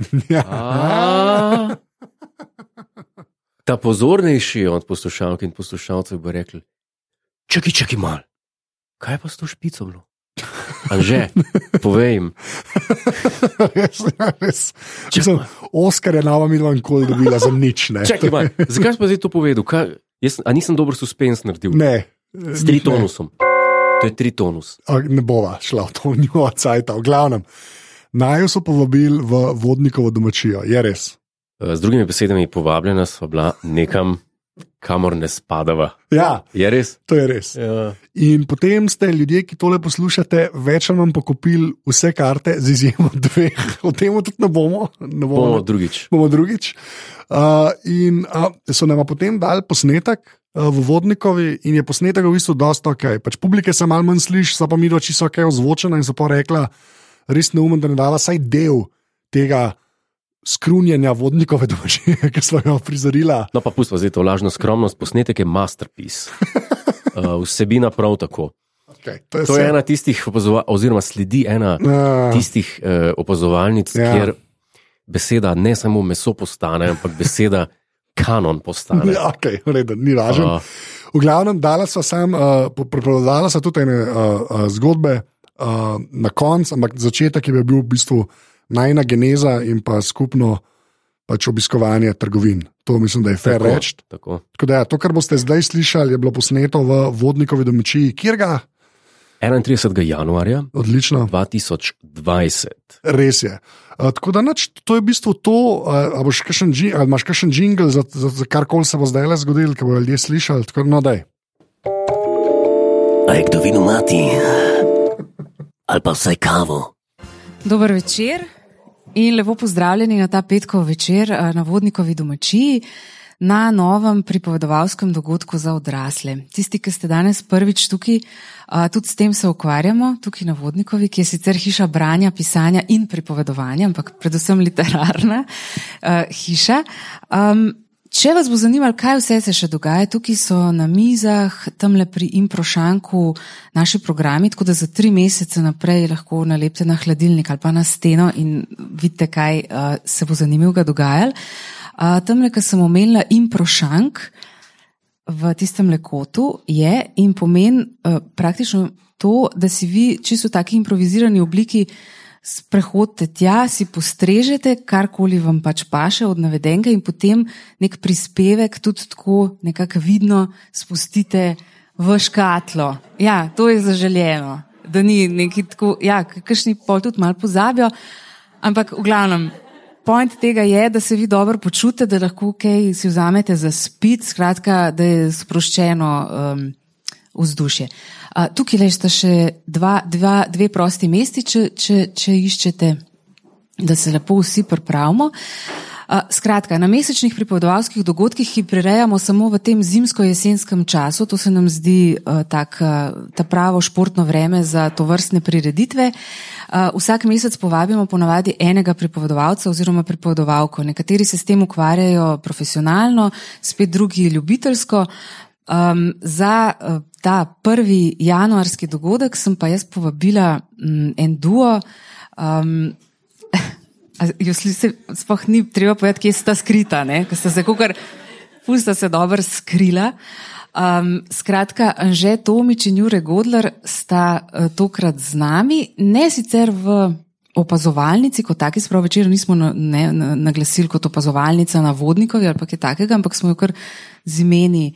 Ja. Ta pozornejši od poslušalk in poslušalcev bo rekel: Čakaj, čakaj mal, kaj pa s to špico bilo? Anže, povej jim. res, ja, res. Mislim. Oskar je nova midva nikoli dobila za nič. Ne, Čakaj, mal, zakaj si pa zdaj to povedal? Kaj, jaz, a nisem dober suspens naredil? ne. S tritonusom. To je tritonus. A, ne bova šla v to njihovo cajt. V glavnem, naj jo so povabili v vodnikovo domačijo, je res. Eh, Z drugimi besedami, povabljena sva bila nekam, kamor ne spadava. Ja, Je res? to je res. Ja. In potem ste ljudje, ki tole poslušate, več ali manj pokupili vse karte, z izjemo dveh. O tem tudi ne bomo. Ne bomo, Bomo drugič. bomo drugič. Uh, in uh, so nam potem dali posnetek v Vodnikovi, in je posnetek v bistvu dosta ok. Pač publike se malo manj sliši, so pa mi doči so ok ozvočena in so pa rekla, res neumen, da ne dava vsaj del tega skrunjenja vodnikove domačije, ki smo jo prizorila. No, pa pustimo zdaj to lažno skromnost. Posnetek je masterpiece. Uh, vsebina prav tako. Okay, to je, To je ena tistih oziroma sledi ena Uh, tistih uh, opazovalnic, Ja. kjer beseda ne samo meso postane, ampak beseda kanon postane. Ja, okay, redo, ni važno. Uh, V glavnem, dala so sam, uh, preprodavala so tudi ene uh, uh, zgodbe uh, na koncu, ampak začetek je bil v bistvu najna geneza in pa skupno pač obiskovanje trgovin. To mislim, da je fair reči. tako. Tako da, ja, to, kar boste zdaj slišali, je bilo posneto v vodnikovi domačiji, kjer ga 31. januarja odlično, 2020. res je. Uh, tako da, nač, to je v bistvu to, uh, kakšen, ali imaš kakšen jingle za, za, za kar koli se bo zdaj le zgodilo, ki bodo ljudje slišali. Tako, no, daj. A je kdo vino mati? Ali pa vsaj kavo? Dober večer in lepo pozdravljeni na ta petkov večer eh, na vodnikovi domačiji. Na novem pripovedovalskem dogodku za odrasle. Tisti, ki ste danes prvič tukaj, a, tudi s tem se ukvarjamo, tukaj na Vodnikovi, ki je sicer hiša branja, pisanja in pripovedovanja, ampak predvsem literarna a, hiša. Um, Če vas bo zanimalo, kaj vse se še dogaja, tukaj so na mizah, tamle pri Improšanku naši programi, tako da za tri mesece naprej lahko nalepite na hladilnik ali pa na steno in vidite, kaj uh, se bo zanimivega dogajalo. Uh, tamle, kar sem omenila, Improšank v tistem lekotu je in pomeni uh, praktično to, da si vi čisto v taki improvizirani obliki sprehodite tja, si postrežete, karkoli vam pač paše od navedenega in potem nek prispevek tudi tako nekako vidno spustite v škatlo. Ja, to je zaželjeno, da ni neki tako, ja, kakšni pol tudi malo pozabijo, ampak v glavnem. Point tega je, da se vi dobro počutite, da lahko kaj si vzamete za spit, skratka, da je sproščeno um, vzdušje. Uh, tukaj le sta še dva, dva, dve prosti mesti, če, če, če iščete, da se lepo vsi pripravimo. Uh, skratka, na mesečnih pripovedovalskih dogodkih, ki prirejamo samo v tem zimsko-jesenskem času, to se nam zdi uh, tak, uh, ta pravo športno vreme za to vrstne prireditve. Uh, vsak mesec povabimo ponavadi enega pripovedovalca oziroma pripovedovalko. Nekateri se s tem ukvarjajo profesionalno, spet drugi ljubiteljsko. Um, za uh, ta prvi januarski dogodek sem pa jaz povabila um, en duo. Um, Sploh ni treba povedati, kje sta skrita, ker sta se kar pusta se dobro skrila. Um, skratka, Anže Tomič in Jure Godler sta uh, tokrat z nami, ne sicer v opazovalnici, kot taki, sprav večer nismo na, ne, na, naglasili kot opazovalnica na vodnikovi ali kaj takega, ampak smo jo kar z imeni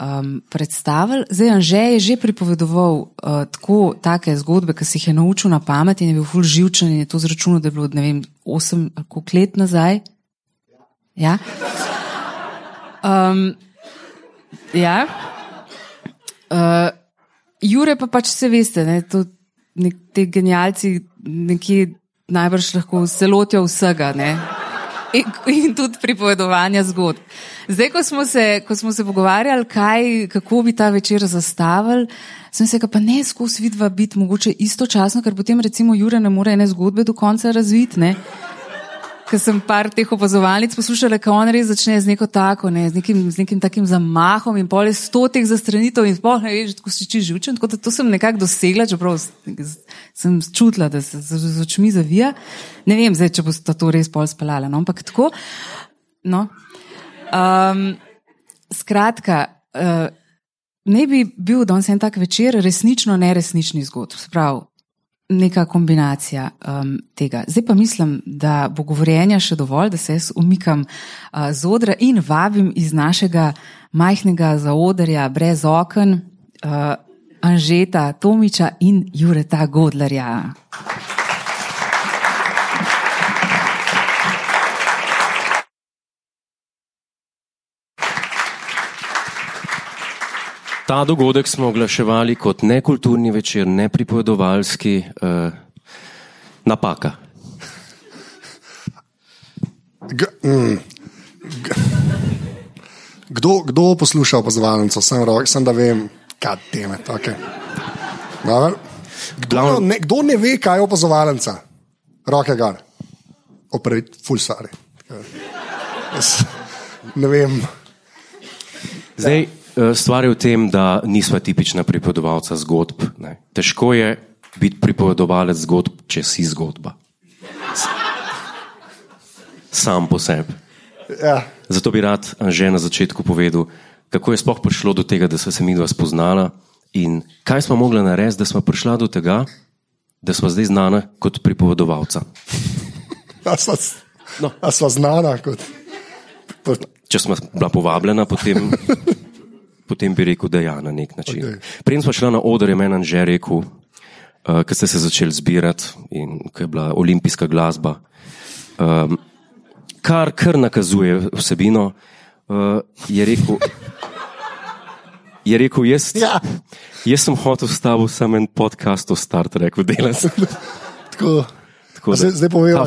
um, predstavili. Zdaj, Anže je že pripovedoval uh, tako take zgodbe, ki si jih je naučil na pamet in je bil ful živčen in je to zračunal, da je bilo, ne vem, osem ali koliko let nazaj. Ja. Um, ja. Uh, Jure pa pač se veste, ne, to, nek, te genialci nekje najbrž lahko se lotijo vsega. Ne. In, in tudi pripovedovanja zgodb. Zdaj, ko smo se, ko smo se pogovarjali, kaj, kako bi ta večer zastavili, sem se pa ne skozi vidva biti mogoče istočasno, ker potem recimo Jure ne more ene zgodbe do konca razviti. Ker sem par teh opazovalnic poslušala, kako on res začne z neko tako, ne, z, nekim, z nekim takim zamahom in pol je sto teh zastranitev in sploh ne veš, kako si či živčen. Tako da to sem nekako dosegla, čeprav sem čutila, da se z, z očmi zavija. Ne vem zdaj, če boste to res pol speljala, no, ampak tako. No. Um, skratka, uh, ne bi bil danes en tak večer resnično neresnični zgodb. Sprav, neka kombinacija um, tega. Zdaj pa mislim, da bo govorjenja še dovolj, da se jaz umikam uh, z odra in vabim iz našega majhnega zaodrja brez oken uh, Anžeta Tomiča in Jureta Godlerja. Ta dogodek smo oglaševali kot nekulturni večer, nepripovedovalski. Uh, napaka. G mm, g kdo, kdo posluša opazovalnico? Sem, sem da vem, kaj teme. Okay. Dobro. Kdo, ne, kdo ne ve, kaj je opazovalnica? Roke gor. Oprej, full stari. Jaz Ne vem. Zdaj, eh, stvar je v tem, da nismo tipična pripovedovalca zgodb. Ne. Težko je biti pripovedovalec zgodb, če si zgodba. Sam po sebi. Ja. Zato bi rad že na začetku povedal, kako je sploh prišlo do tega, da smo se mi dva spoznala in kaj smo mogli narediti, da smo prišla do tega, da smo zdaj znana kot pripovedovalca. A sva, No. a sva znana kot Če smo bila povabljena, potem, potem bi rekel, da ja, na nek način. Okay. Preden smo šla na oder, je meni že rekel, uh, ker ste se začeli zbirati in ko je bila olimpijska glasba, um, kar, kar nakazuje vsebino, uh, je rekel, je rekel jaz, Ja. jaz sem hotel s tabo samo en podcast o Star Treku delati. Tako, Tako da, zdaj zdaj povem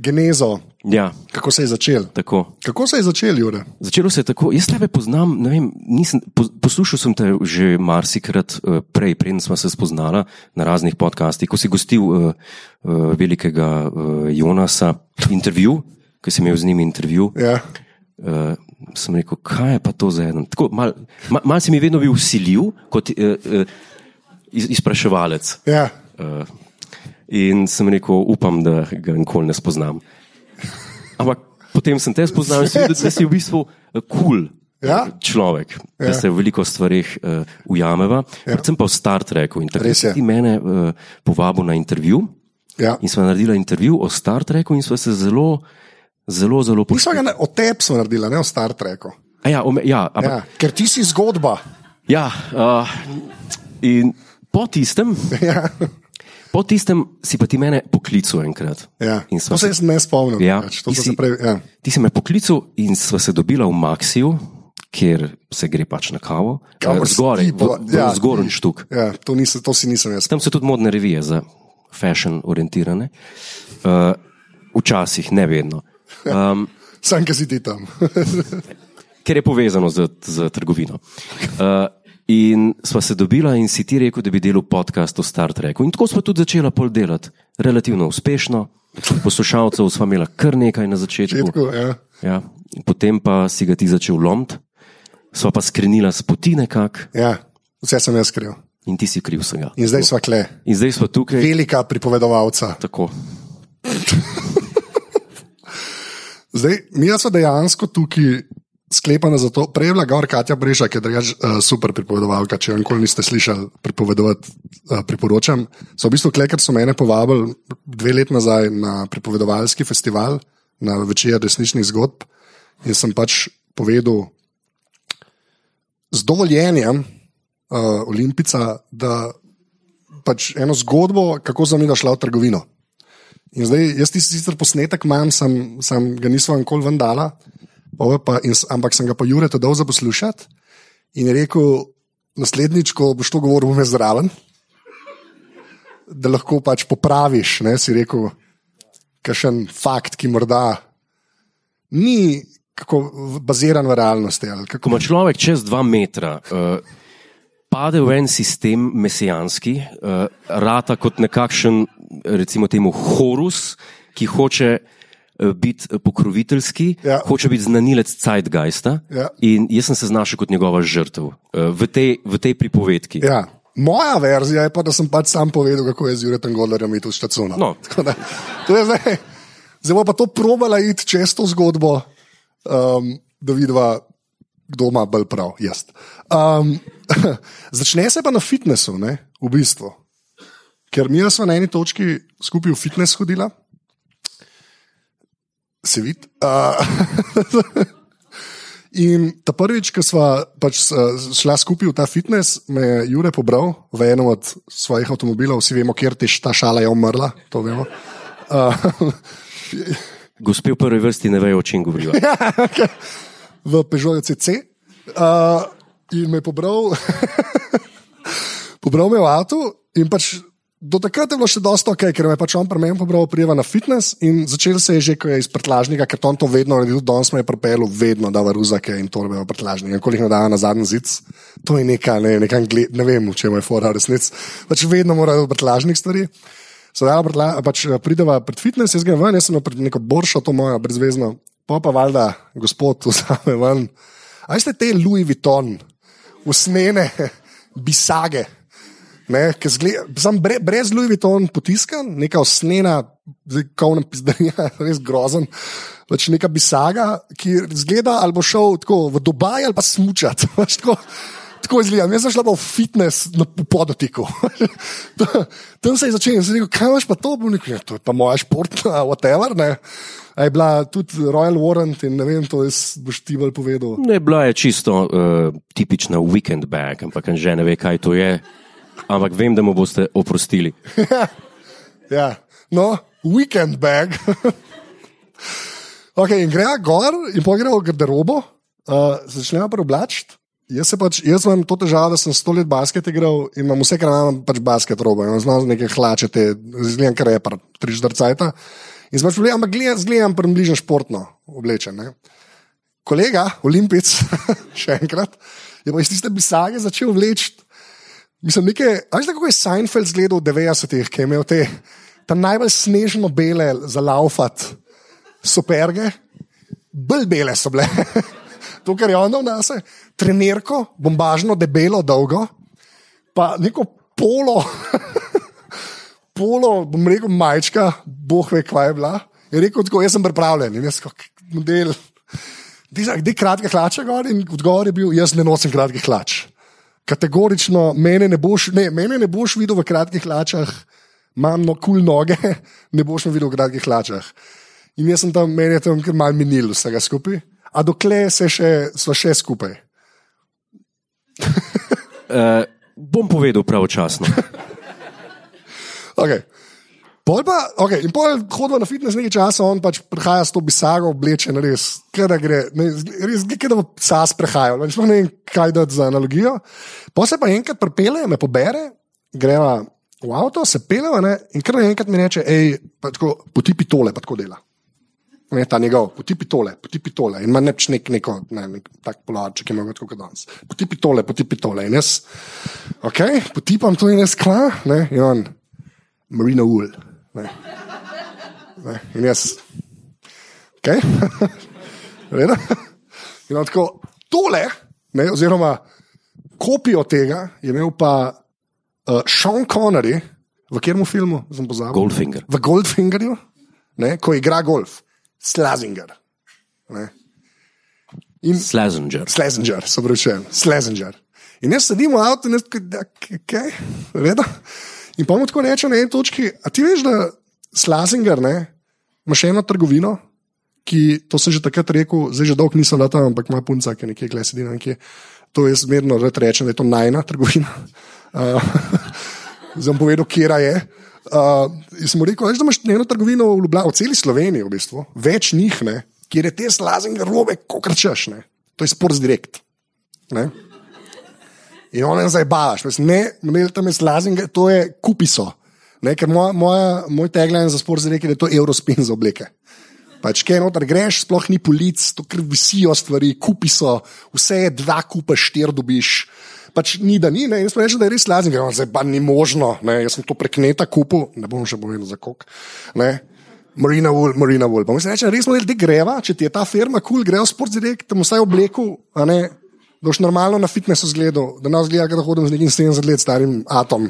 genezo, Ja, kako se je začel. tako. Kako se je začel, Jure? Začelo se je tako, jaz tebe poznam, vem, nisem, po, poslušal sem te že marsikrat uh, prej, preden smo se spoznala na raznih podcastih, ko si gostil uh, uh, velikega uh, Jonasa intervju, ki si imel z njim intervju. Ja. Uh, sem rekel, kaj je pa to za en. Tako, mal, mal, mal si mi vedno bil usiljiv kot uh, uh, iz, izpraševalec. Ja. Uh, in sem rekel, upam, da ga nikoli ne spoznam. Ampak potem sem te spoznal in sem videl, da si v bistvu kul. Cool Ja. Človek, Ja. da se v veliko stvarih uh, ujameva, ja. predvsem pa v Star Treku. In takrat si ti mene uh, povabil na intervju Ja. in sva naredila intervju o Star Treku in sva se zelo, zelo, zelo Mi smo ga o tebi smo naredili, ne o Star Treku. Ja, ome, ja, ampak, Ja. Ker ti si zgodba. ja uh, in po tistem, Ja. Po tistem si pa ti mene poklical enkrat. Ja. To se jaz ne spomnim. Ja, pač, to ti si- prej, ja. Ti si me poklical in sva se dobila v Maxiju, kjer se gre pač na kavo, Kamor Eh, zgoraj, si v, ja. zgornji štuk. Ja, to, nisem, to si nisem jaz. Tam so tudi modne revije za fashion orientirane. Uh, včasih, ne vedno. Um, Sam, ki si ti tam. ker je povezano z, z trgovino. Uh, in sva se dobila in si ti rekel, da bi delal podcast o Star Treku. In tako sva tudi začela pol delati, relativno uspešno. Poslušalcev sva imela kar nekaj na začetku. Četko, ja. Ja. Potem pa si ga ti začel lomiti, sva pa skrenila s poti nekako ja, vse sem jaz kriv. in ti si kriv vsega. In zdaj smo kle, In zdaj smo tukaj. velika pripovedovalca. Tako. Zdaj, mi smo dejansko tukaj sklepani za to. Prej je bila gor Katja Breža, ki je drugač uh, super pripovedovalka. Če jo nikoli niste slišali pripovedovati, uh, priporočam. So v bistvu kle, ker so mene povabili dve leti nazaj na pripovedovalski festival, na večer resničnih zgodb. In sem pač povedal z dovoljenjem uh, Olimpica, da pač eno zgodbo, kako sem jih šla v trgovino. In zdaj, jaz ti sicer posnetek imam, sem, sem ga nisem nikoli ven dala, pove pa, in, ampak sem ga pa Jure to dal za poslušati. In rekel, naslednjič, ko boš to govoril, bom jaz zraven, da lahko pač popraviš. Ne, si rekel, kakšen fakt, ki morda ni kako, baziran v realnosti. ali Ko Kako, ima človek čez dva metra, uh, pade v en sistem mesijanski, uh, rata kot nekakšen, recimo temu, horus, ki hoče eh, biti eh, pokroviteljski, Ja. hoče biti znanilec Zeitgeista. Ja. In jaz sem se znašel kot njegova žrtev eh, v tej, v tej pripovedki. Ja. Moja verzija je pa, da sem pač sam povedal, kako je z Juretom Godlerjem iti v štacuno. No. Da, to je zdaj, zdaj pa to probala iti čez to zgodbo, um, da vidiva, kdo ima bolj prav. Jaz. Um, začne se pa na fitnessu, ne, v bistvu. Ker mi smo na eni točki skupaj v fitness hodila, se vidi. Uh, In ta prvič, ko smo pač šla skupaj v ta fitness, me je Jure pobral v enem od svojih avtomobilov, vsi vemo, kjer ti ta šala je umrla. To vemo. Uh, Gospe v prvi vrsti ne vejo, o čem govorijo. v Peugeotu CC. Uh, in me pobral, pobral me v avtu. In pač do takrat je bilo še dosta ok, ker me je pač on pri meni pobral, prijeva na fitness. In začel se je že, ko je iz prtlažnika, ker to on to vedno naredil, danes me je pripeljal vedno, da varuzake in torbe v prtlažnik. In koliko nadaja na zadnji zid, to je neka, ne, neka angle, ne vem, če mu je fora resnic. Pač vedno mora v prtlažnik stvari. Sedaj pač prideva pred fitness, jaz grem ven, jaz sem pred neko boršo, to moja brezvezno. Pa pa valjda, gospod, vzame ven. A ste te Louis Vuitton, usnjene bisage, ne, sam bre, brez Louis Vuitton potiskan, neka usnjena, kovna pizdarija, res grozen. Pač neka bisaga, ki zgleda, ali bo šel tako v Dubaj ali pa smučati. Pač tako, tako izgleda. Jaz sem šla v fitness na podotiku. Tam se je začel in sem rekel, kaj imaš pa to? Bom Rekel, ja, to je pa moja športna, whatever. Ne. A je bila tudi Royal Warrant in ne vem, to jaz boš ti bolj povedal. Ne, bila je čisto uh, tipična weekend bag, ampak že ne ve, kaj to je. Ampak vem, da mu boste oprostili. Ja. No, weekend bag. okay, in greja gor, in pa gremo v garderobo, uh, začnejo pa oblačiti. Jaz, pač, jaz imam to težavo, da sem sto let basket igral in imam vse, kar imam, pač basket robo. Imam znal neke hlače, te zgledam kar je, tri žrcajta. In sem pač problem, ampak gledam, zgledam približno športno oblečen. Ne. Kolega, olimpijc, še enkrat, je pa iz tiste bisage začel vleči. Mislim, nekaj, a veš, kako je Seinfeld zgledal v 90-ih, ki je imel te najbolj snežno bele za laufat superge, bolj bele so bile. to, kar je ono v nas, trenerko, bombažno, debelo, dolgo, pa neko polo, polo, bom rekel, majčka, boh ve, kva je bila. Je rekel, tako, jaz sem pripravljen in jaz kot model. Kde kratke hlače gor in odgovor je bil, jaz ne nosim kratkih hlač. Kategorično, mene ne boš, ne, mene ne boš videl v kratkih hlačah, imam no kul cool noge, ne boš me videl v kratkih hlačah. In jaz sem tam, meni je tam kar mal minil vsega skupaj, a dokler se še, sva še skupaj. Uh, bom povedal pravočasno. Okay. Pol pa, okay, in pol hodimo na fitness nekaj časa, on pač prihaja s to bisago, oblečen, res, kaj da gre, ne, res, kaj da bo psa sprehajal, ne, ne vem, kaj da za analogijo. Pa se pa enkrat pripelje, me pobere, greva v avto, se peleva ne, in kar naenkrat mi reče, hej, potipi tole, pa tako dela. Ne, ta njegov, potipi tole, potipi tole. In ima neč nek, neko, ne, nek tak polarček, ki ima kot danes. Potipi tole, potipi tole. In jaz, ok, potipam to in jaz kla, ne, in on, marina wool. Ne. Ne, in jaz, ok, reda. In tako, tole, ne, oziroma kopijo tega je imel pa uh, Sean Connery, v katerem filmu, sem pozabil. Goldfinger. V Goldfingerju, ne, ko igra golf, Slazinger. Ne. In Slazenger. Slazenger, se pravi, Slazenger. In jaz sedim v avtu in jaz kaj, reda. In pa mu tako reče na eni točki, a ti veš, da Slazenger ne, ima še eno trgovino, ki, to sem že takrat rekel, zdaj že dolgo nisem leta, ampak ima punca, ki nekje gleda sedi nekje. To jaz zmerno rad rečem, da je to najna trgovina. Uh, zdaj bom povedal, kje je. Uh, in sem rekel, veš, da imaš eno trgovino v Ljubljani, v celi Sloveniji, v bistvu, več njih, ne, kjer je te slazenga robe, kot rečeš. Ne. To je Sports Direct. Ne. In on je zdaj baš, ne, ne, tam je slazenga, to je kupiso. Ne, ker moja, moja, moj tagline za Direct je, da je to Eurospin za obleke. Pač, kaj noter greš, sploh ni polic, to kar visijo stvari, kupi so, vse je dva kupa, štir dobiš. Pač ni da ni, ne? in smo rekli, da je res lažje, zdaj pa ni možno, ne? jaz sem to prek neta kupil, ne bom še povedal za kok. Ne? Marina Wool, Marina Wool. Pa mi se reče, res smo rekli, da greva, če ti je ta firma kul, cool, grejo v Sports Direct, tam vsaj obleku, a ne, boš normalno na fitnessu zgledal, da nas gleda, da hodim z nekim 70 let starim atom,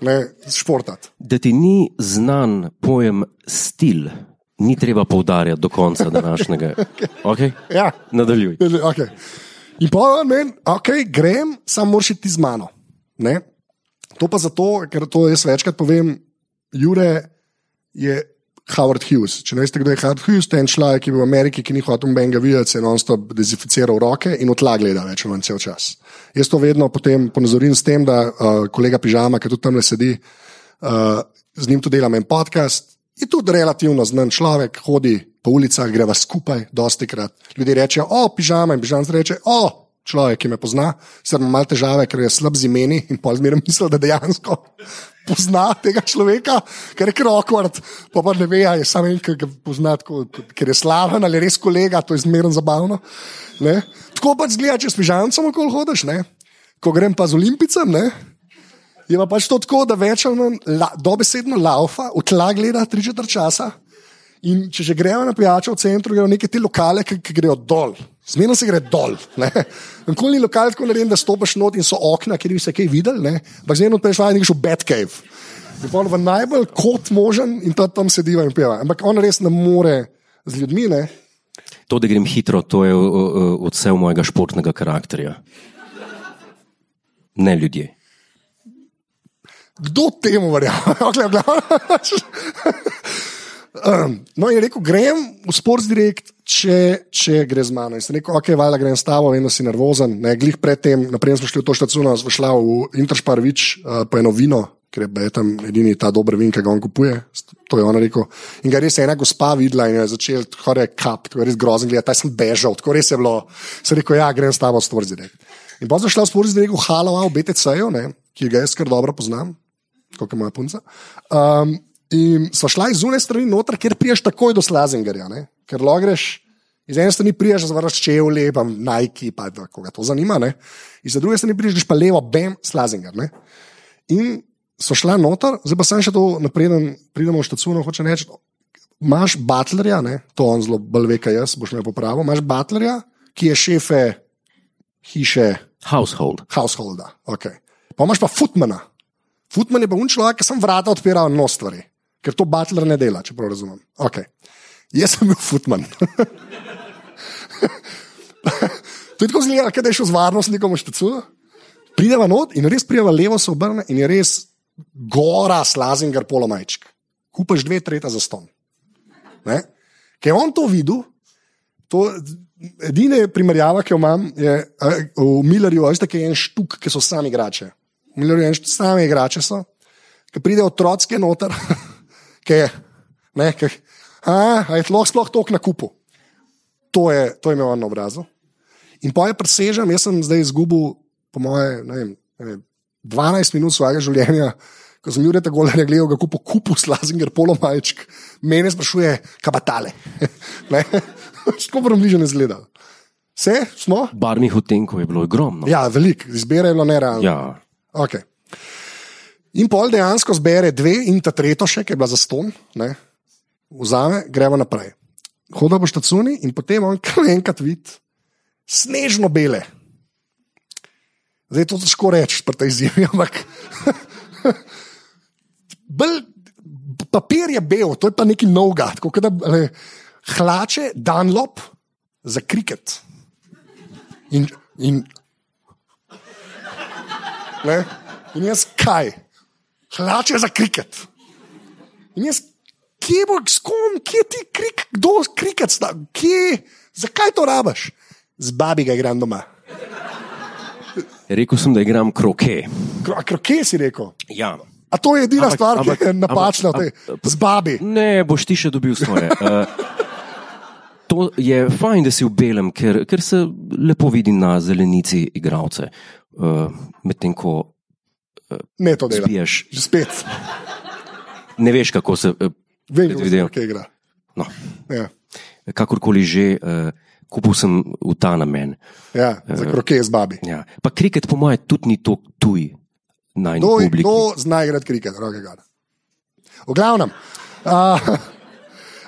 ne, športat. Da ti ni znan pojem stil, ni treba poudarjati do konca današnjega. Okay? Ja. Nadaljuj. Okay. In pa meni, ok, grem, sam moraš iti z mano. Ne? To pa zato, ker to jaz večkrat povem, Jure je Howard Hughes. Če ne veste, kdo je Howard Hughes, to je en človek, ki je bil v Ameriki, ki ni hotel nobenega videti, se je non-stop dezinficiral roke in odla gleda več ali manj cel čas. Jaz to vedno potem ponazorim s tem, da uh, kolega Pižama, ki tudi tam le sedi, uh, z njim tudi delam en podcast. Je tudi relativno znan človek, hodi po ulicah, greva skupaj, dosti krat. Ljudje rečejo, o, pižama, in pižam reče, o, človek, ki me pozna, sicer ima malo težave, ker je slab z imeni in pol zmeraj misli, da dejansko pozna tega človeka, ker je krokvart, pa pa ne ve, a je samo en, ki ga pozna, tako, ker je slaven ali res kolega, to je zmeraj zabavno. Ne? Tako pač zgleda, če s pižamcem okol hodiš, ne? ko grem pa z olimpicem. Ne? Je pa pač to tako, da več ali manj la, dobesedno laufa, v tla gleda tri četrt časa. In če že gremo na pijačo v centru, grejo neke te lokale, ki, ki grejo dol. Zmerno se gre dol. Nikoli ni lokal tako narejen, da stopiš not in so okna, kjer bi se kaj videl, ampak zmerno peš vajen, nekaj v Batcave. In pa v najbolj kot možen in ta tam sediva in peva. Ampak on res ne more z ljudmi. Ne? To, da grem hitro, to je odsev mojega športnega karakterja. Ne ljudje. Kdo temu verjame? Um, no, in rekel, grem v Sports Direct, če, če gre z mano. In sem rekel, ok, valjda grem s tabo, vem, da si nervozen. Ne, glih predtem, naprej smo šli v to štacuno, smo šli v Interšparvič uh, po eno vino, ker je tam edini ta dober vin, ki ga on kupuje. To je on rekel. In ga res je ena gospa videla in je začel, tako je kap, tako je res grozen gledati, taj sem bežal, tako res je bilo. Sem rekel, ja, grem s tabo v Sports Direct. In pa sem šla v Sports Direct v Halo, v BTC-ju, ki ga jaz kar dobro poznam, kot je moja punca. Um, In so šla iz zunaj strani noter, ker priješ takoj do Slazingerja, ne? ker logreš. Iz ene strani priješ, zvaraš čevlje, pa Nike, pa da, koga to zanima. Ne? Iz druge strani priješ, pa levo, bam, Slazinger. Ne? In so šla noter, zdaj pa sem še to napreden, pridemo v štacuno, hoče reči. Imáš butlerja, ne? to on zelo bolj ve, kaj jaz, boš me popravil. Imáš butlerja, ki je šefe hiše. Household. Householda, ok. Pa imaš pa footmana. Footman je pa un človek, ki sem vrata odpiral no stvari ker to Butler ne dela, če prav razumem. Okay. Jaz sem bil footman. to je tako zelo, da je šel z varnostnikom v štecu. Prideva not in res prideva levo se obrne in je res gora slazinger polomajčk. Kupaš dve treta za ston. Ker je on to videl, to edine primerjava, ki jo imam, je v Millerju, veste, ki je en štuk, ki so sami igrače. V Millerju je en štuk, sami igrače so, ki pridejo otroci noter. ki je, ne, ki, a, a je lahko sploh tok na kupu. To je, to je imel na obrazu. In pa je presežen, jaz sem zdaj izgubil, po moje, ne vem, ne vem, 12 minut svojega življenja, ko sem jih tako le gledal, kako po kupu slazinger polomajčk, mene sprašuje, kaj pa tale. Tako bom bliže ne zgledal. Vse smo? Barnih odtenkov je bilo ogromno. Ja, veliko, izbira je bilo nerealno. Ja. Okay. In pol dejansko zbere dve in ta tretjo še, ki je bila za ston, ne, vzame, gremo naprej. Hoda po štacuni in potem on kar enkrat vidi snežno bele. Zdaj to težko reči, pa ta izjemlja, ampak. Bel, papir je bel, to je pa neki noga, tako da ne, hlače Dunlop za kriket. In, in, in jaz kaj? Hlače za kriket. In jaz, kje bo, s kom, kje ti krik, kdo kriket, kje, zakaj to rabaš? Z babi ga igram doma. Rekel sem, da igram kroke. Kro, kroke si rekel. Ja. A to je edina ampak, stvar, ampak, ki je napačna, ampak, ampak, z babi. Ne, boš ti še dobil svoje. uh, to je fajn, da si v belem, ker, ker se lepo vidi na zelenici igralce. Uh, Medtem ko Ne, to delaš. Spiješ. Spet. Ne veš, kako se vidi. Kaj igra. No. Ja. Kakorkoli že, uh, kupil sem v ta namen. Ja, za kroke z babi. Ja. Pa kriket, po mojem, tudi ni to tuj. To zna igrati kriket, rokega. V glavnem. Uh,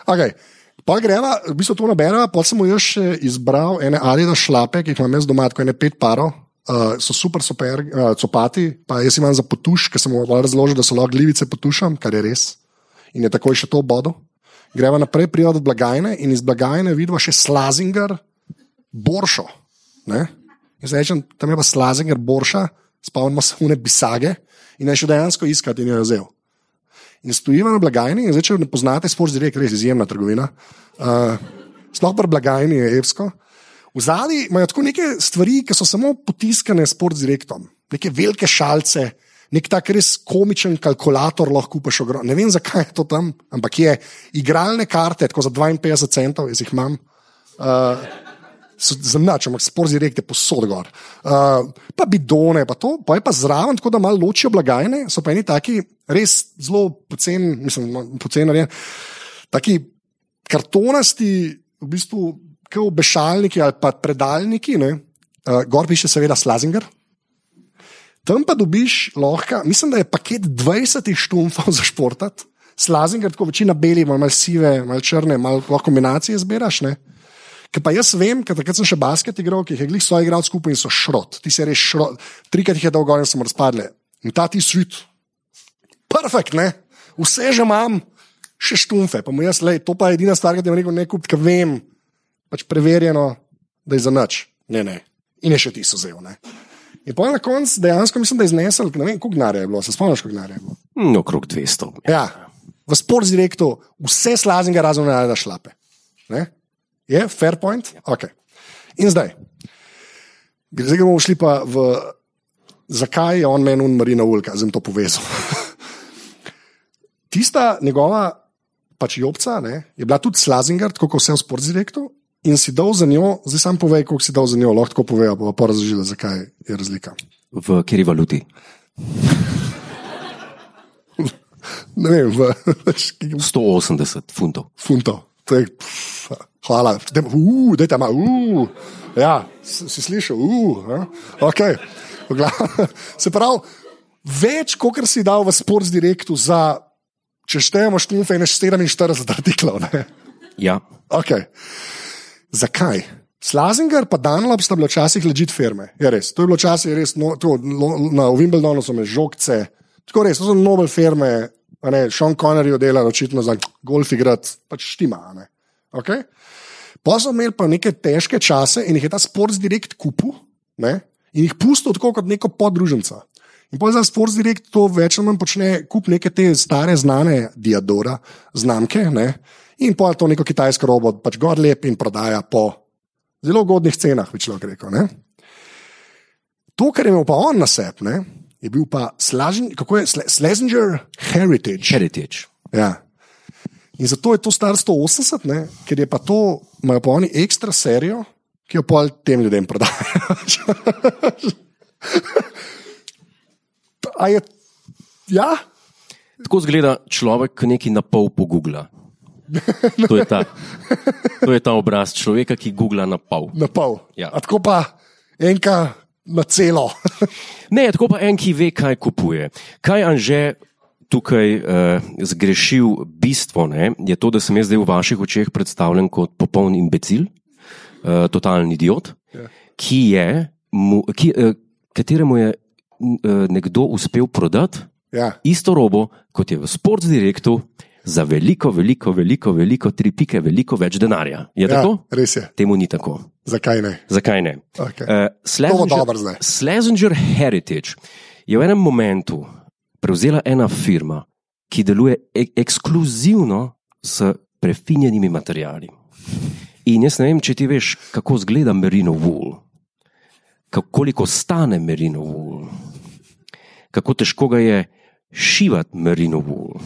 Okay. Pa greva, v bistvu to nabereva, pa sem jaz še izbral ene Adidas šlape, ki jih imam jaz doma, tako ene pet parov. Uh, so super, super, uh, copati, pa jaz imam za potuš, ker sem mu razložil, da so lahko glivice potušam, kar je res. In je takoj še to bodo. Greva naprej, prijod v blagajne in iz blagajne vidimo še Slazinger, Boršo. Ne? Jaz rečem, tam je pa Slazinger, Borša, spomnimo se une bisage in je še dejansko iskati in jo je vzel. In stojiva na blagajni, in zdaj, če ne poznate, Sports Direct, res izjemna trgovina. Uh, sploh pri blagajni je evsko. V zadnji imajo tako neke stvari, ki so samo potiskane s Sports Directom, neke velike šalce, nek tak res komičen kalkulator lahko kupiš. ogrom- Ne vem, zakaj je to tam, ampak je igralne karte, tako za 52 centov, jaz jih imam. Uh, za nič, ampak sport direkt je posod gor. Uh, pa bidone, pa to, pa je pa zraven, tako da malo ločijo blagajne, so pa eni taki res zelo poceni, mislim, poceni narejen. Taki kartonasti, v bistvu, kot obešalniki ali pa predalniki, ne? uh, gor piše seveda Slazinger. Tam pa dobiš lahko, mislim, da je paket 20 štumfov za športat. Slazinger, tako večina beli, malo sive, malo črne, malo kombinacije zbiraš. Ne? Ker pa jaz vem, ker takrat sem še basket igral, ki jih je glih so igral skupaj in so šrot. Ti si res šrot. Trikrat jih je dolgo in so razpadle. In ta ti svit. Perfekt, ne? Vse že imam, še štumfe. Pa mu jaz, lej, to pa je edina stvar, ki ti je rekel, ne kup, ker vem, pač preverjeno, da je za nič. Ne, ne. In je še ti so vzel. Ne? In pa na koncu dejansko mislim, da je znesel, ne vem, koliko denarja je bilo, se spomniš, koliko denarja je bilo. No, okrog 200. Ja, v sports direktu vse slazinga razen da šlape. Ne? Je, fair point? Okay. In zdaj, zdaj bomo šli pa v, zakaj je on meni un Marina Ulka, zdaj bom to povezal. Tista njegova pač jopca ne, je bila tudi slazinger, tako kot vse v sports direktu. In si dal za njo, zdaj sam povej, koliko si dal za njo, lahko povej, pa pa razložila, zakaj je razlika. V kateri valuti? Ne vem, v 180 funtov. funtov. To je, pff, hvala, da je tam, uh, ja, si, slišal, uh, okay. Se pravi, več, kot si dal v Sports Directu za, če štejemo štumfe, ne 47 artiklov. Ne? Ja. Okay. Zakaj? Slazinger pa Dunlop sta bila včasih ležit firme. Je res. To je bilo včasih res, no, to, lo, na Wimbledonu so me žogce, tako res, to so nobel firme. Ne, Sean Connery je delal očitno za golf igrati, pač štima. ne. Okay? Pa so imeli pa neke težke čase in jih je ta Sports Direct kupil ne? in jih pustil tako kot neko podruženca. In pa za Sports Direct to več ali manj počne, kup neke te stare, znane Diadora znamke ne? In pa to neko kitajsko robo pač gor lep in prodaja po zelo ugodnih cenah, bi človek rekel. Ne? To, kar je imel pa on na sebi, je bil pa Slazen, kako je Schlesinger Heritage. Heritage. Ja. In zato je to star 180, ne? ker je pa to, imajo pa oni ekstra serijo, ki jo pa tem ljudem prodajajo. A je, ja, Tako zgleda človek, ki nekaj na pol pogugla. To je, ta, to je ta obraz človeka, ki googla na pol. na pol. Ja. A tako pa enka na celo. Ne, tako pa en, ki ve, kaj kupuje. Kaj Anže tukaj uh, zgrešil bistvo, ne, je to, da sem jaz zdaj v vaših očeh predstavljen kot popoln imbecil, uh, totalen idiot, Ja. ki je, mu, ki, uh, kateremu je uh, nekdo uspel prodati Ja. isto robo, kot je v Sports Directu, za veliko, veliko, veliko, veliko, tri pike, veliko več denarja. Je Ja, tako? res je. Temu ni tako. Zakaj ne? Zakaj ne? Okay. Uh. Schlesinger Heritage je v enem momentu prevzela ena firma, ki deluje e ekskluzivno s prefinjenimi materiali. In jaz ne vem, če ti veš, kako izgleda merino wool, kako, koliko stane merino wool, kako težko ga je šivati merino wool.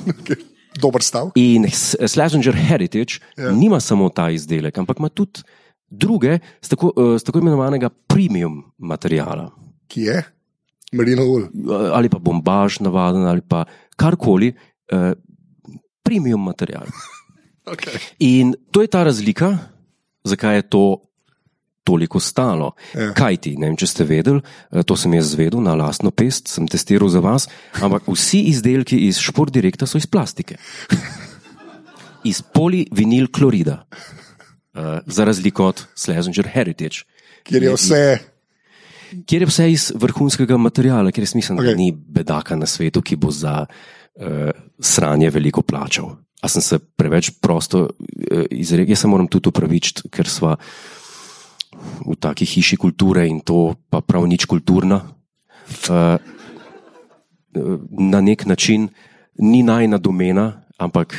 Dober stav. In S- Schlesinger Heritage Ja. nima samo ta izdelek, ampak ima tudi druge, z tako, eh, z tako imenovanega premium materijala. Ki je? Marino Ul. Eh, Ali pa bombaž, navaden, ali pa karkoli, eh, premium material. Okay. In to je ta razlika, zakaj je to toliko stalo. Ja. Kaj ti, ne vem, če ste vedeli, eh, to sem jaz zvedel na lastno pest, sem testiral za vas, ampak vsi izdelki iz Sport Directa so iz plastike. iz polivinil klorida, uh, za razliko od Schlesinger Heritage. Kjer je vse. Kjer je vse iz vrhunskega materiala, ker jaz mislim, okay. Da ni bedaka na svetu, ki bo za uh, sranje veliko plačal. A sem se preveč prosto uh, izrekel, jaz se moram tudi upravičiti, ker sva v taki hiši kulture in to pa prav nič kulturna. Uh, na nek način ni najna domena, ampak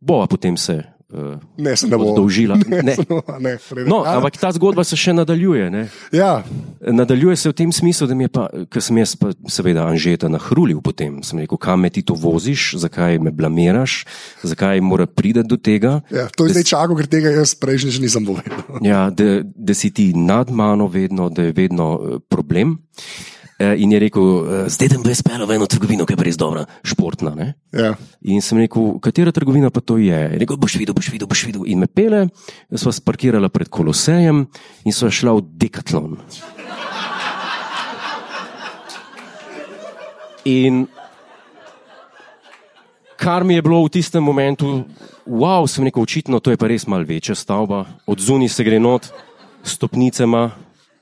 bova potem se uh, Ne, se ne bo. oddolžila. Ne, Ne. ne ne. No, A, ampak ta zgodba se še nadaljuje. Ne? Ja, Nadaljuje se v tem smislu, da mi je pa, ker sem jaz pa seveda Anžeta nahrulil potem. Sem rekel, kam me ti to voziš, zakaj me blamiraš, zakaj mora priti do tega. ja, to je zdaj čakal, ker tega jaz prejšnji že nisem povedal. Ja, da, da si ti nad mano vedno, da je vedno eh, problem. Eh, In je rekel, eh, zdaj bom jaz pelil v eno trgovino, ki je res dobra, športna. Ne? Ja. In sem rekel, katera trgovina pa to je? Je rekel, boš videl, boš videl, boš videl. In me pele, sva sparkirala pred Kolosejem in sva šla v Decathlon. In kar mi je bilo v tistem momentu, wow, sem rekel, očitno to je pa res mal večja stavba, od zunaj se gre not, stopnice ima,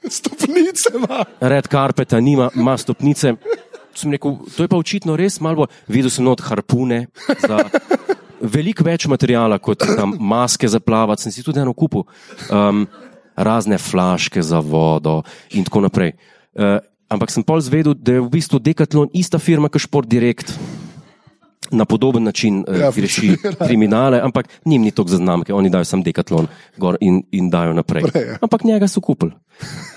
Stopnice ima. red karpeta nima, ima stopnice. Sem rekel, to je pa očitno res malo, videl sem not harpune, za veliko več materijala kot tam maske za plavati, sem si tudi eno kupil, um, razne flaške za vodo in tako naprej. Uh, ampak sem pol zvedel, da je v bistvu Decathlon ista firma kot Sport Direct. Na podoben način uh, Ja, reši kriminale, ampak njim ni toliko zaznamke, oni dajo sam dekatlon in, in dajo naprej. Prej, ja. Ampak njega so kupili.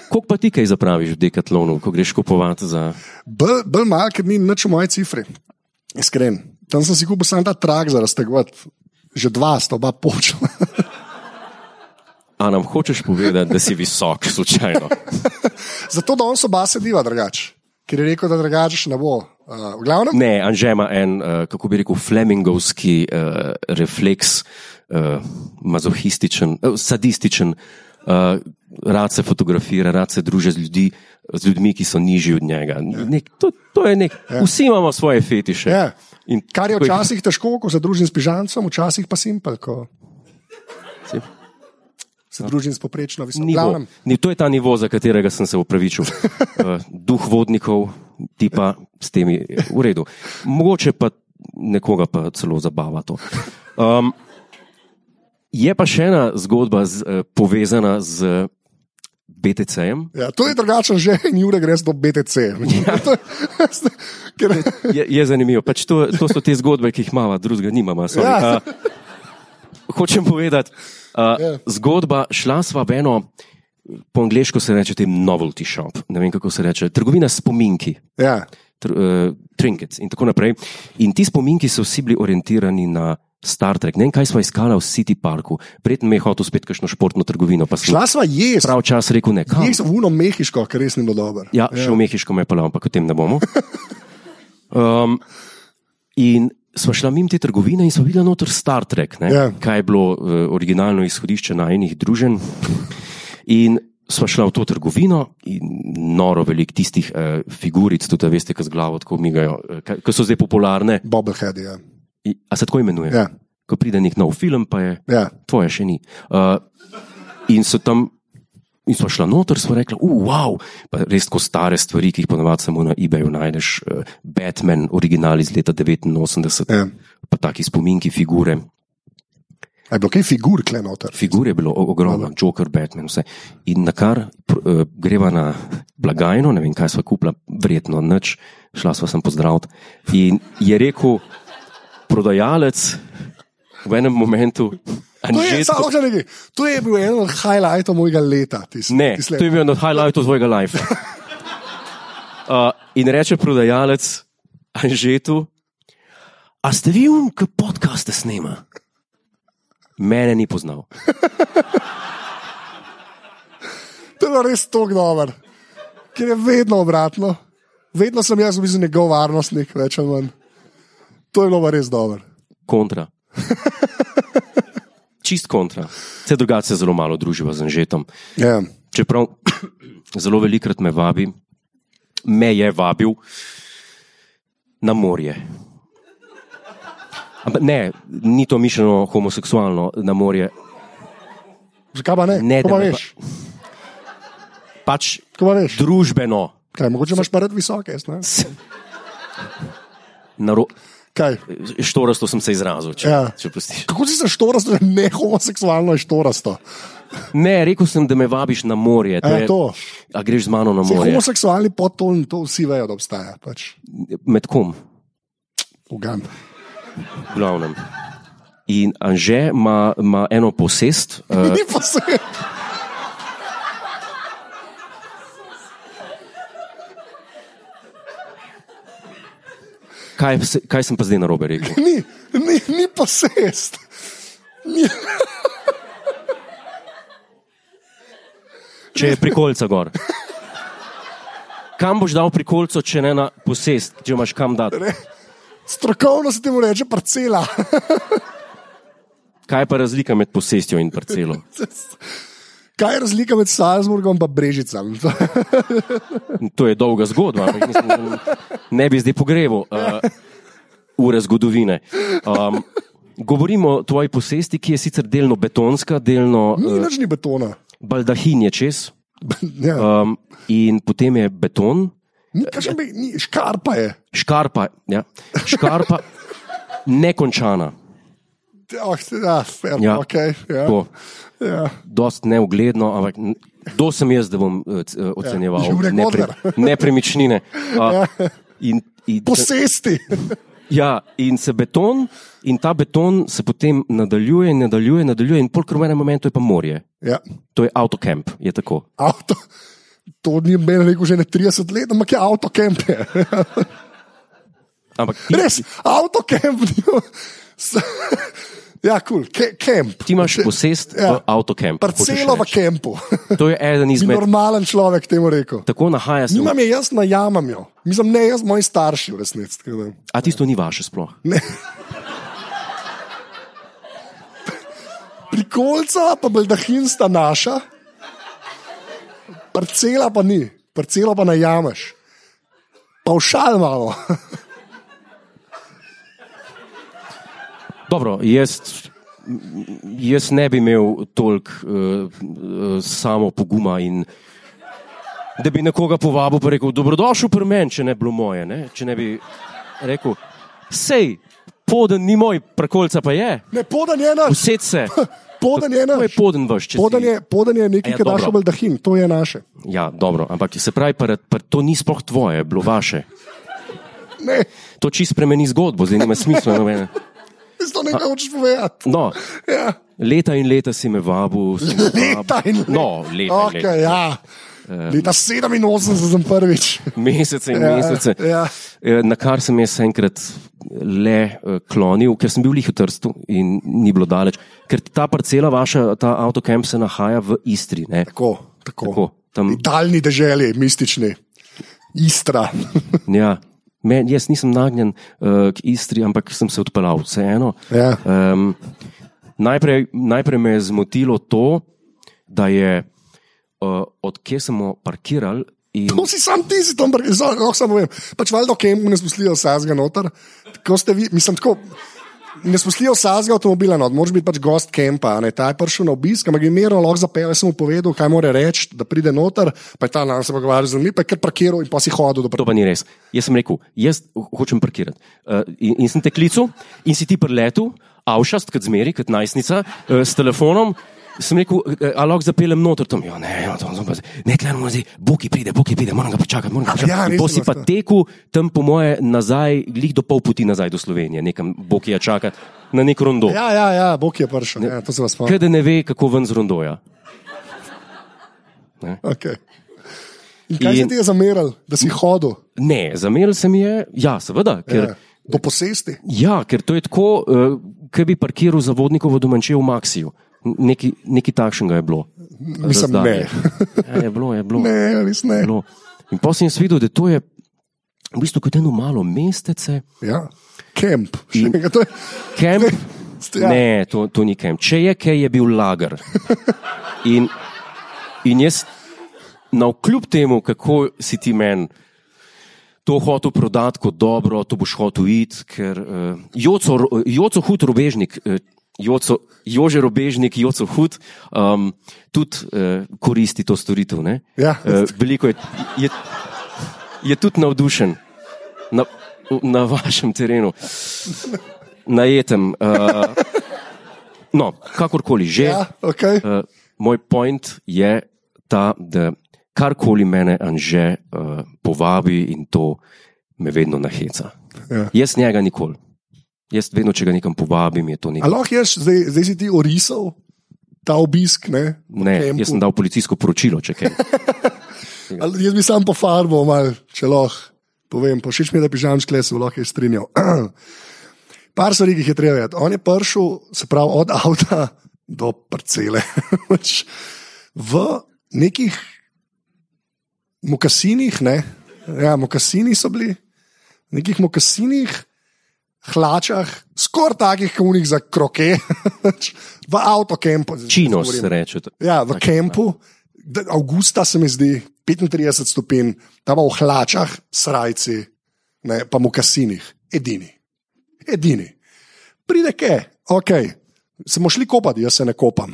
Koliko pa ti kaj zapraviš v dekatlonu, ko greš kupovati za. Bolj bol mal, ker ni nič v moji cifri. Iskren. Tam sem si kupil samo ta trak za raztegovati. Že dva sta oba počela. A nam hočeš povedati, da si visok, slučajno? Zato da on so oba sediva drugače. Ker je rekel, da drugače ne bo. Uh, glavnem, Ne, Anže ima en, uh, kako bi rekel, flemingovski uh, refleks, uh, mazohističen, uh, sadističen. Uh, rad se fotografira, rad se druži z, ljudi, z ljudmi, ki so nižji od njega. Nek, to, to je nek, vsi imamo svoje fetiše. Ja. In kar je včasih težko, ko se družim s pižancem, včasih pa simpel, ko Si- se družim s poprečno visoko. Nivo. Ni, to je ta nivo, za katerega sem se upravičil. Uh, duh vodnikov, ti pa s temi v redu. Mogoče pa nekoga pa celo zabava to. Um, je pa še ena zgodba z, uh, povezana z BTC-jem. Ja, to je drugačen že in Jure greš do BTC. Ja. Ker, Je, je zanimivo. Pač to, to so te zgodbe, ki jih imamo, drugega nimamo. sorry. Ja. Uh, hočem povedati, uh, Ja. zgodba šla sva v eno, po angliško se reče tem novelty shop, ne vem kako se reče, trgovina spominki. ja, tr, uh, trinkets in tako naprej. In ti spominki so vsi bili orientirani na Star Trek. Ne vem, kaj smo iskali v City Parku. Predtem je hotel spet kakšno športno trgovino, šla sva jesti. prav čas rekel ne. kam? Jaz v uno mehiško, ker res ni bilo dobro. Ja, še v Mehiško me je pa ampak o tem ne bomo. Um, in smo šla mimo te trgovine in smo videli noter Star Trek, ne, Ja. kaj je bilo uh, originalno izhodišče najnih družen. In sva šla v to trgovino in noro velik tistih uh, figuric, tudi veste, ki z glavo tako migajo, uh, ki so zdaj popularne. Bobblehead je. I- A se tako imenuje? Ja. Ko pride nek nov film, pa je Ja. tvoje še ni. Uh, in so tam, in smo šla noter, smo rekli, uh, wow, pa res tako stare stvari, ki jih ponovadi samo na eBayu najdeš, uh, Batman, original iz leta 89, Ja. pa taki spominki, figure. Je bilo kaj figur kle noter? Figur je bilo ogromno, Joker, Batman, vse. In na kar uh, greva na blagajno, ne vem, kaj sva kupila, verjetno nič, šla sva sem pozdraviti. In je rekel prodajalec v enem momentu, To je, Anžetko- samo še nekaj. To je bil eden od highlightov mojega leta. Tis, Ne, tis to je bil eno od highlightov tvojega life. Uh, in reče prodajalec Anžetu, a ste vi um, ki podcaste snema? Mene ni poznal. To je res tako dobro, ker je vedno obratno. Vedno sem jaz bil njegov varnostnik, več ali manj. To je bilo res dobro. Kontra. Čist kontra. Vse drugače se zelo malo druživa z Anžetom. Ja. Čeprav zelo velikrat me vabi, me je vabil na morje. Ampak ne, ni to mišljeno homoseksualno na morje. Zakaj pa ne? Ne, da pa veš? Pač Ko pa veš? družbeno. Kaj, mogoče imaš pa rad visoke, jaz ne? Naro... Kaj? Štorasto sem se izrazil, če, Ja. če pustiš. Kako si se štorasto, ne homoseksualno je štorasto? Ne, rekel sem, da me vabiš na morje. To E, je, to. a greš z mano na morje? homoseksualni podton, to vsi vejo, da obstaja. Pač. Med kom? Ugam. V glavnem. In Anže ima, ima eno posest, uh, Ni pa se. kaj, kaj sem pa zdaj na robe rekel? Ni, ni, ni pa sest. Ni. Če je prikolca gor. Kam boš dal prikolco, če ne na posest, če imaš kam dati? Strokovno se temu reče parcela. Kaj je pa razlika med posestjo in parcelo? Kaj je razlika med Salzburgom in Brežicami? To je dolga zgodba, ampak mislim, ne bi zdaj pogreval uh, ure zgodovine. Um, govorimo o tvoji posesti, ki je sicer delno betonska, delno Ni uh, nič ni betona. baldahin je čez, Ja. um, in potem je beton, Ni, kakšen bi- ni, škarpa je. škarpa, ja, škarpa nekončana. Oh, ja, fair, Ja. ja. Okay, ja. To, Ja. dost neugledno, ampak kdo sem jaz, da bom uh, ocenjeval Žure Godler. nepremičnine. Uh, in, in, Posesti. Ja, in se beton, in ta beton se potem nadaljuje, nadaljuje, nadaljuje, in polk v enem momentu je pa morje. Ja. To je avtocamp, je tako. Avto. To ni meni rekel že ne 30 let, ampak je avtokemp. Ampak ti, Res, avtokemp. Ja, kul, cool. kemp. ti imaš posest ja. v avtocamp. Parcelo v kempu. To je eden Bi izmed. normalen človek temu rekel. Tako nahaja se. Nimam je jaz, najamem jo. Mislim, ne jaz, moji starši v resnici. A tisto ni vaše sploh. Ne. Prikolca pa baldahin sta naša, parcela pa ni, parcelo pa najameš. Pa všal imamo. Dobro, jaz, jaz ne bi imel toliko uh, uh, samo poguma in da bi nekoga povabil in rekel: Dobrodošel pri meni, če ne bi bilo moje. Ne? Če ne bi rekel: Sej, poden ni moj, prekolca pa je, Ne, podan je naš, used se. podan je To je naš. poden vaš, če Podan je, podan je nekaj, A ja, ki daš dobro. v baldahin, to je naše. Ja, dobro, ampak se pravi, pa, pa to ni sploh tvoje, bilo vaše. Ne, To čist spremeni zgodbo, zdaj nima smisla. nobene. to nekaj hočeš povedati. No, Ja. leta in leta si me vabil. si me Leta in leta. No, leta in Okay, leta. ja. Leta 87 sem prvič. Mesece in Ja, mesece. ja. Eh, Na kar sem jaz enkrat le eh, klonil, ker sem bil lih v Trstu in ni bilo daleč. Ker ta parcela, vaša, ta avtocamp se nahaja v Istri. Ne? Tako, tako. Tako, tam, Daljni deželi, mistični. Istra. ja. Men, jaz nisem nagnjen uh, k Istri, ampak sem se odpeljal, vseeno. Ja. Um, najprej, najprej me je zmotilo to, da je uh, od kje smo parkirali. In, To si sam ti, si tam lahko samo povem. Pač valjda, kem ne spustijo sazga noter. Tako ste vi, mislim, tako. Ne spustijo sazga avtomobila, no, moraš biti pač gost kempa. Ne, ta je prišel na obisk, ampak je mirno lahko zapel, jaz sem mu povedal, kaj mora reči, da pride noter, pa je ta nam se pogovarjal z njimi, pa je kar parkiral in pa si hodil do To pa ni res. Jaz sem rekel, jaz hočem parkirati. Uh, in, in sem te klical, in si ti preletel, avšast, kot zmeri, kot najstnica, uh, s telefonom. Sem rekel, a lahko zapeljem noter tam. Ja, ne, ja, to, to, ne, tleh moram zdaj, Boki pride, Boki pride, moram ga počakati. Moram ga počakati. Ja, In res po si pa tekel tam, po moje, nazaj, glih do pol poti nazaj do Slovenije, nekam Boki je čakati na nek rondo. Ja, ja, ja, Bog je prišel, ja, to se vas spomnim. Kaj da ne ve, kako ven z rondoja. Okay. In kaj in... se ti je zameral, da si hodil Ne, zameril se mi je, ja, seveda, ker. ja, do posesti? Ja, ker to je tako, uh, kot bi parkiral za vodnikovo domačijo v Maxiju. Neki, neki takšnega je bilo. Mislim, Razdalje. ne. Ja, je bilo, je bilo. Ne, res ne. bilo. In potem sem videl, da to je v bistvu kot eno malo mestece. Ja. Kemp. In- Kemp? Ja. Ne, to, to ni kemp. Če je kaj, je bil lager. In, in jaz, na kljub temu, kako si ti meni to hotel prodati kot dobro, to boš hotel iti, ker uh, Joco, Joco hud robežnik. Uh, Joco, Jože Robežnik, Joco Hud, um, tudi uh, koristi to storitev. ne. Ja. Uh, veliko je, je, je tudi navdušen na, na vašem terenu, najetem. Uh, no, kakorkoli že. Ja, okay. Uh, moj point je ta, da karkoli mene Anže uh, povabi in to me vedno naheca. Ja. Jaz njega nikoli. Jaz vedno, če ga nekam povabim, je to nekaj. Lahko ješ, zdaj, zdaj si ti orisal ta obisk? Ne, Ne, kampu? jaz sem dal policijsko poročilo, če kaj. Jaz bi sam po farbo, mal, če lahko povem. Všeč mi je, da pižam skle, se bo lahko je strinjal. Par stvari, ki jih je treba vedeti. On je prišel, se pravi, od avta do parcele. Pač v nekih mokasinih, ne, ja, mokasini so bili, v nekih mokasinih, hlačah, skoraj takih, kot unih za kroke, v avtokempu. Čino govorim. se reče. Ja, v kampu, da- avgusta se mi zdi 35 stopinj, tam v hlačah, srajci, ne, pa v kasinih, edini. Edini. Pride ke, ok, smo šli kopati, jaz se ne kopam.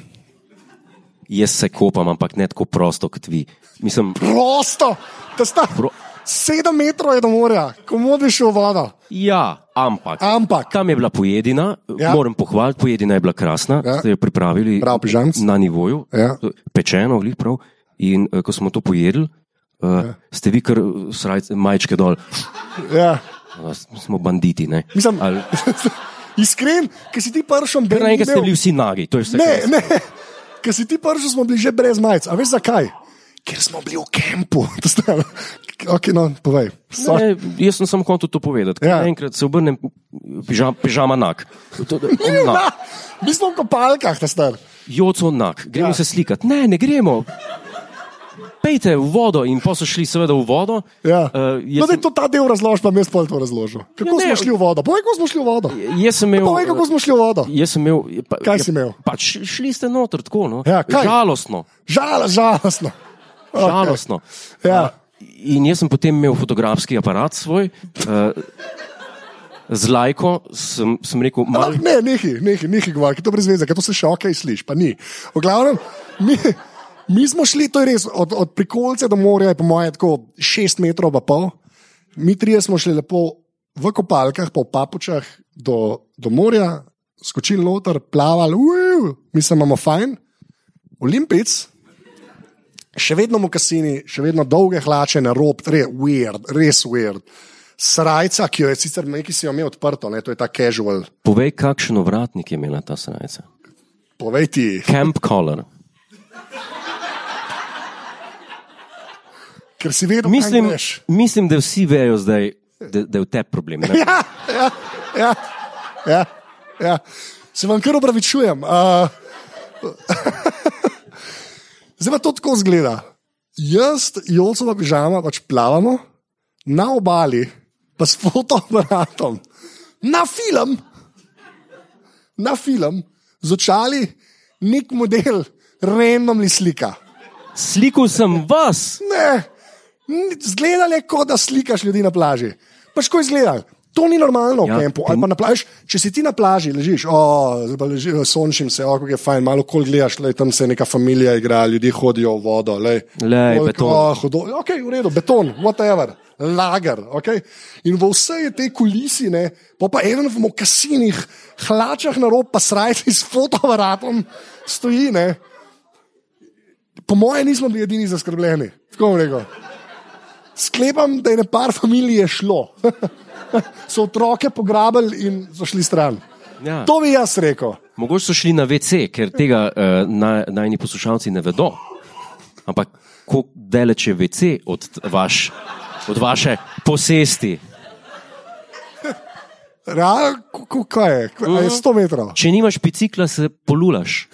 Jaz se kopam, ampak ne tako prosto kot vi. Mislim, Prosto, da sta Pro- sedem metrov je do morja, komu bi šel voda. ja, ampak. Ampak, Tam je bila pojedina, Ja. moram pohvaliti, pojedina je bila krasna, Ja. ste jo pripravili Prav, pižamc. na nivoju, Ja. pečeno, glih prav. In uh, ko smo to pojedli, uh, ja. ste vi kar srajce, majčke dol, ja. uh, smo banditi. Ne? Mislim- Ali, iskren, ki si ti pršom, kar naenkrat ste bili vsi nagi, to je vse. Ne, ne, ker si ti prvi, smo bili že brez majic. A veš zakaj? Ker smo bili v kampu. To sta- Ok, no, povej. Sorry. Ne, jaz sem samo hotel to povedati. Ja. Enkrat se obrnem, pižam, pižama nak. To- on Na, nak. mi smo v kopalkah, ta star. Joco nak, gremo Ja. se slikati. Ne, ne gremo. Pejte v vodo in pa so šli seveda v vodo. Ja. Uh, No, da je to ta del razložil, pa mi spol to razložil. Kako Ja, smo ne. šli v vodo? Povej, kako smo šli v vodo. Jaz sem imel. Povej, kako smo šli v vodo. Jaz sem imel. Pa, Kaj si imel? Pač šli ste noter tako. No. Ja, kaj? Žalostno. Žal, žalostno. Okay. Žalostno. Ja. In jaz sem potem imel fotografski aparat svoj. Uh, Z lajko sem, sem rekel, malo ne, nehi, nehi, nehi govor, ki to brez veze, ker to se še ok sliši, pa ni. V glavnem, mi, mi smo šli, to je res, od, od prikolce do morja je po moje tako 6 metrov pa pol. Mi trije smo šli lepo v kopalkah, pa v papučah do, do morja, skočili noter, plavali, uju, mislim, imamo fajn. Olimpic, še vedno mokasini, še vedno dolge hlače na rob, res weird, res weird. Srajca, ki jo je sicer nekaj si jo imel odprto, ne, to je ta casual. povej, kakšen ovratnik je imela ta srajca. Povej ti. Camp collar. Ker si vedel, Mislim, mislim, da vsi vejo zdaj, da, da je v tebi problem. Ne? Ja, ja, ja, ja, ja. Se vam kar opravičujem. Uh, zdaj pa to tako zgleda. Jaz, Jolcova pižama, pač plavamo na obali, pa s fotoaparatom, na film, na film, z očali, nek model, randomni slika. Slikal sem vas. Ne, zgleda le, kot da slikaš ljudi na plaži. Pač ko izgleda. To ni normalno v Ja, kampu. Ali pa na plaži, če si ti na plaži, ležiš, oh, leži, sončim se, oh, kako je fajn, malo kol gledaš, lej, tam se neka familija igra, ljudje hodijo v vodo. Lej, Lej, Koliko- beton. Oh, hodo, ok, v redu, beton, whatever. Lager, okay? In v vsej tej kulisi, ne, pa, pa eden v mokasinih, hlačah na rob, pa srajci s fotoaparatom stoji. Ne. Po mojem, nismo bili edini zaskrbljeni. Tako bom rekel. Sklepam, da je ne par familij je šlo. so otroke pograbili in so šli stran. Ja. To bi jaz rekel. Mogoče so šli na WC, ker tega uh, naj, najni poslušalci ne vedo. Ampak kako daleč je WC od, vaš, od vaše posesti? Ra, ko- ko- kaj je? Kaj je 100 metrov. Če nimaš bicikla, se polulaš,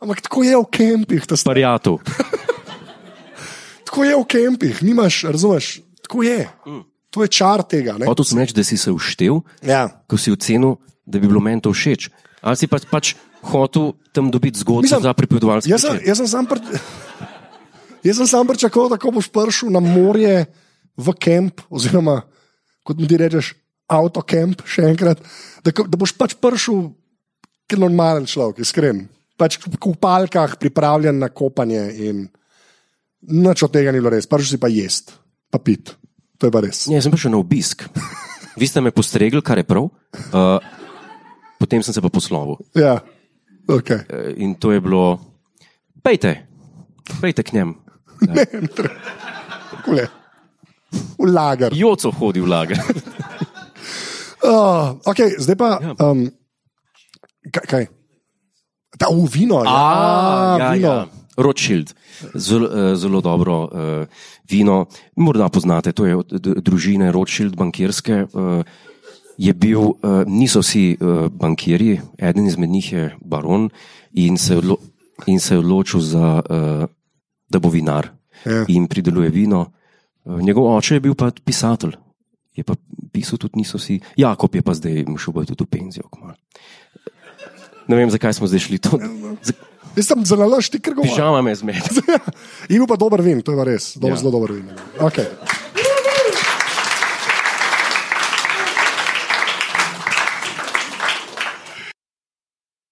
Ampak tako je v kempih, ta stvar. parjatu. Tako je v kempih, nimaš, razumeš? Tako je. To je čar tega. Hotel sem reči, da si se uštev, Ja. ko si ocenil, da bi bilo meni to všeč. Ali si pač, pač hotel tam dobiti zgodbo Mislim, za pripovedovalce? Jaz sem, jaz sem sam, pr... jaz sem sam pričakoval, da ko boš prišel na morje v kamp, oziroma kot mi ti rečeš, avtokamp, še enkrat, da, da boš pač prišel, ki je normalen človek, iskren. Pač v kupalkah pripravljen na kopanje in nič od tega ni bilo res, prišel si pa jest, pa pit. To je pa res. Ne, sem prišel na obisk. Vi ste me postregli, kar je prav. Uh, potem sem se pa poslovil. Ja, okay. Uh, in to je bilo, pejte, pejte k njemu. Kule. V lager. Joco hodi v lager. Uh, okay, zdaj pa. Ja. Um, kaj? kaj? Ta v vino. Ja, ja, vino. ja. Rothschild, zelo, eh, zelo dobro uh, vino. Morda poznate, to je od družine Rothschild, bankirske. Uh, je bil, niso vsi bankirji, eden izmed njih je baron in se je, odlo in se je odločil, za, da bo vinar Ja. in prideluje vino. Njegov oče je bil pa pisatelj. Je pa pisal tudi niso vsi. Jakob je pa zdaj šel tudi v penzijo. Ne vem, zakaj smo zdaj šli to. Jaz sem zelo laž, ti kar govoriš. Pižama me zmed. In pa dober vin, to je res, dober, ja. Ja. zelo dober vin. Okay.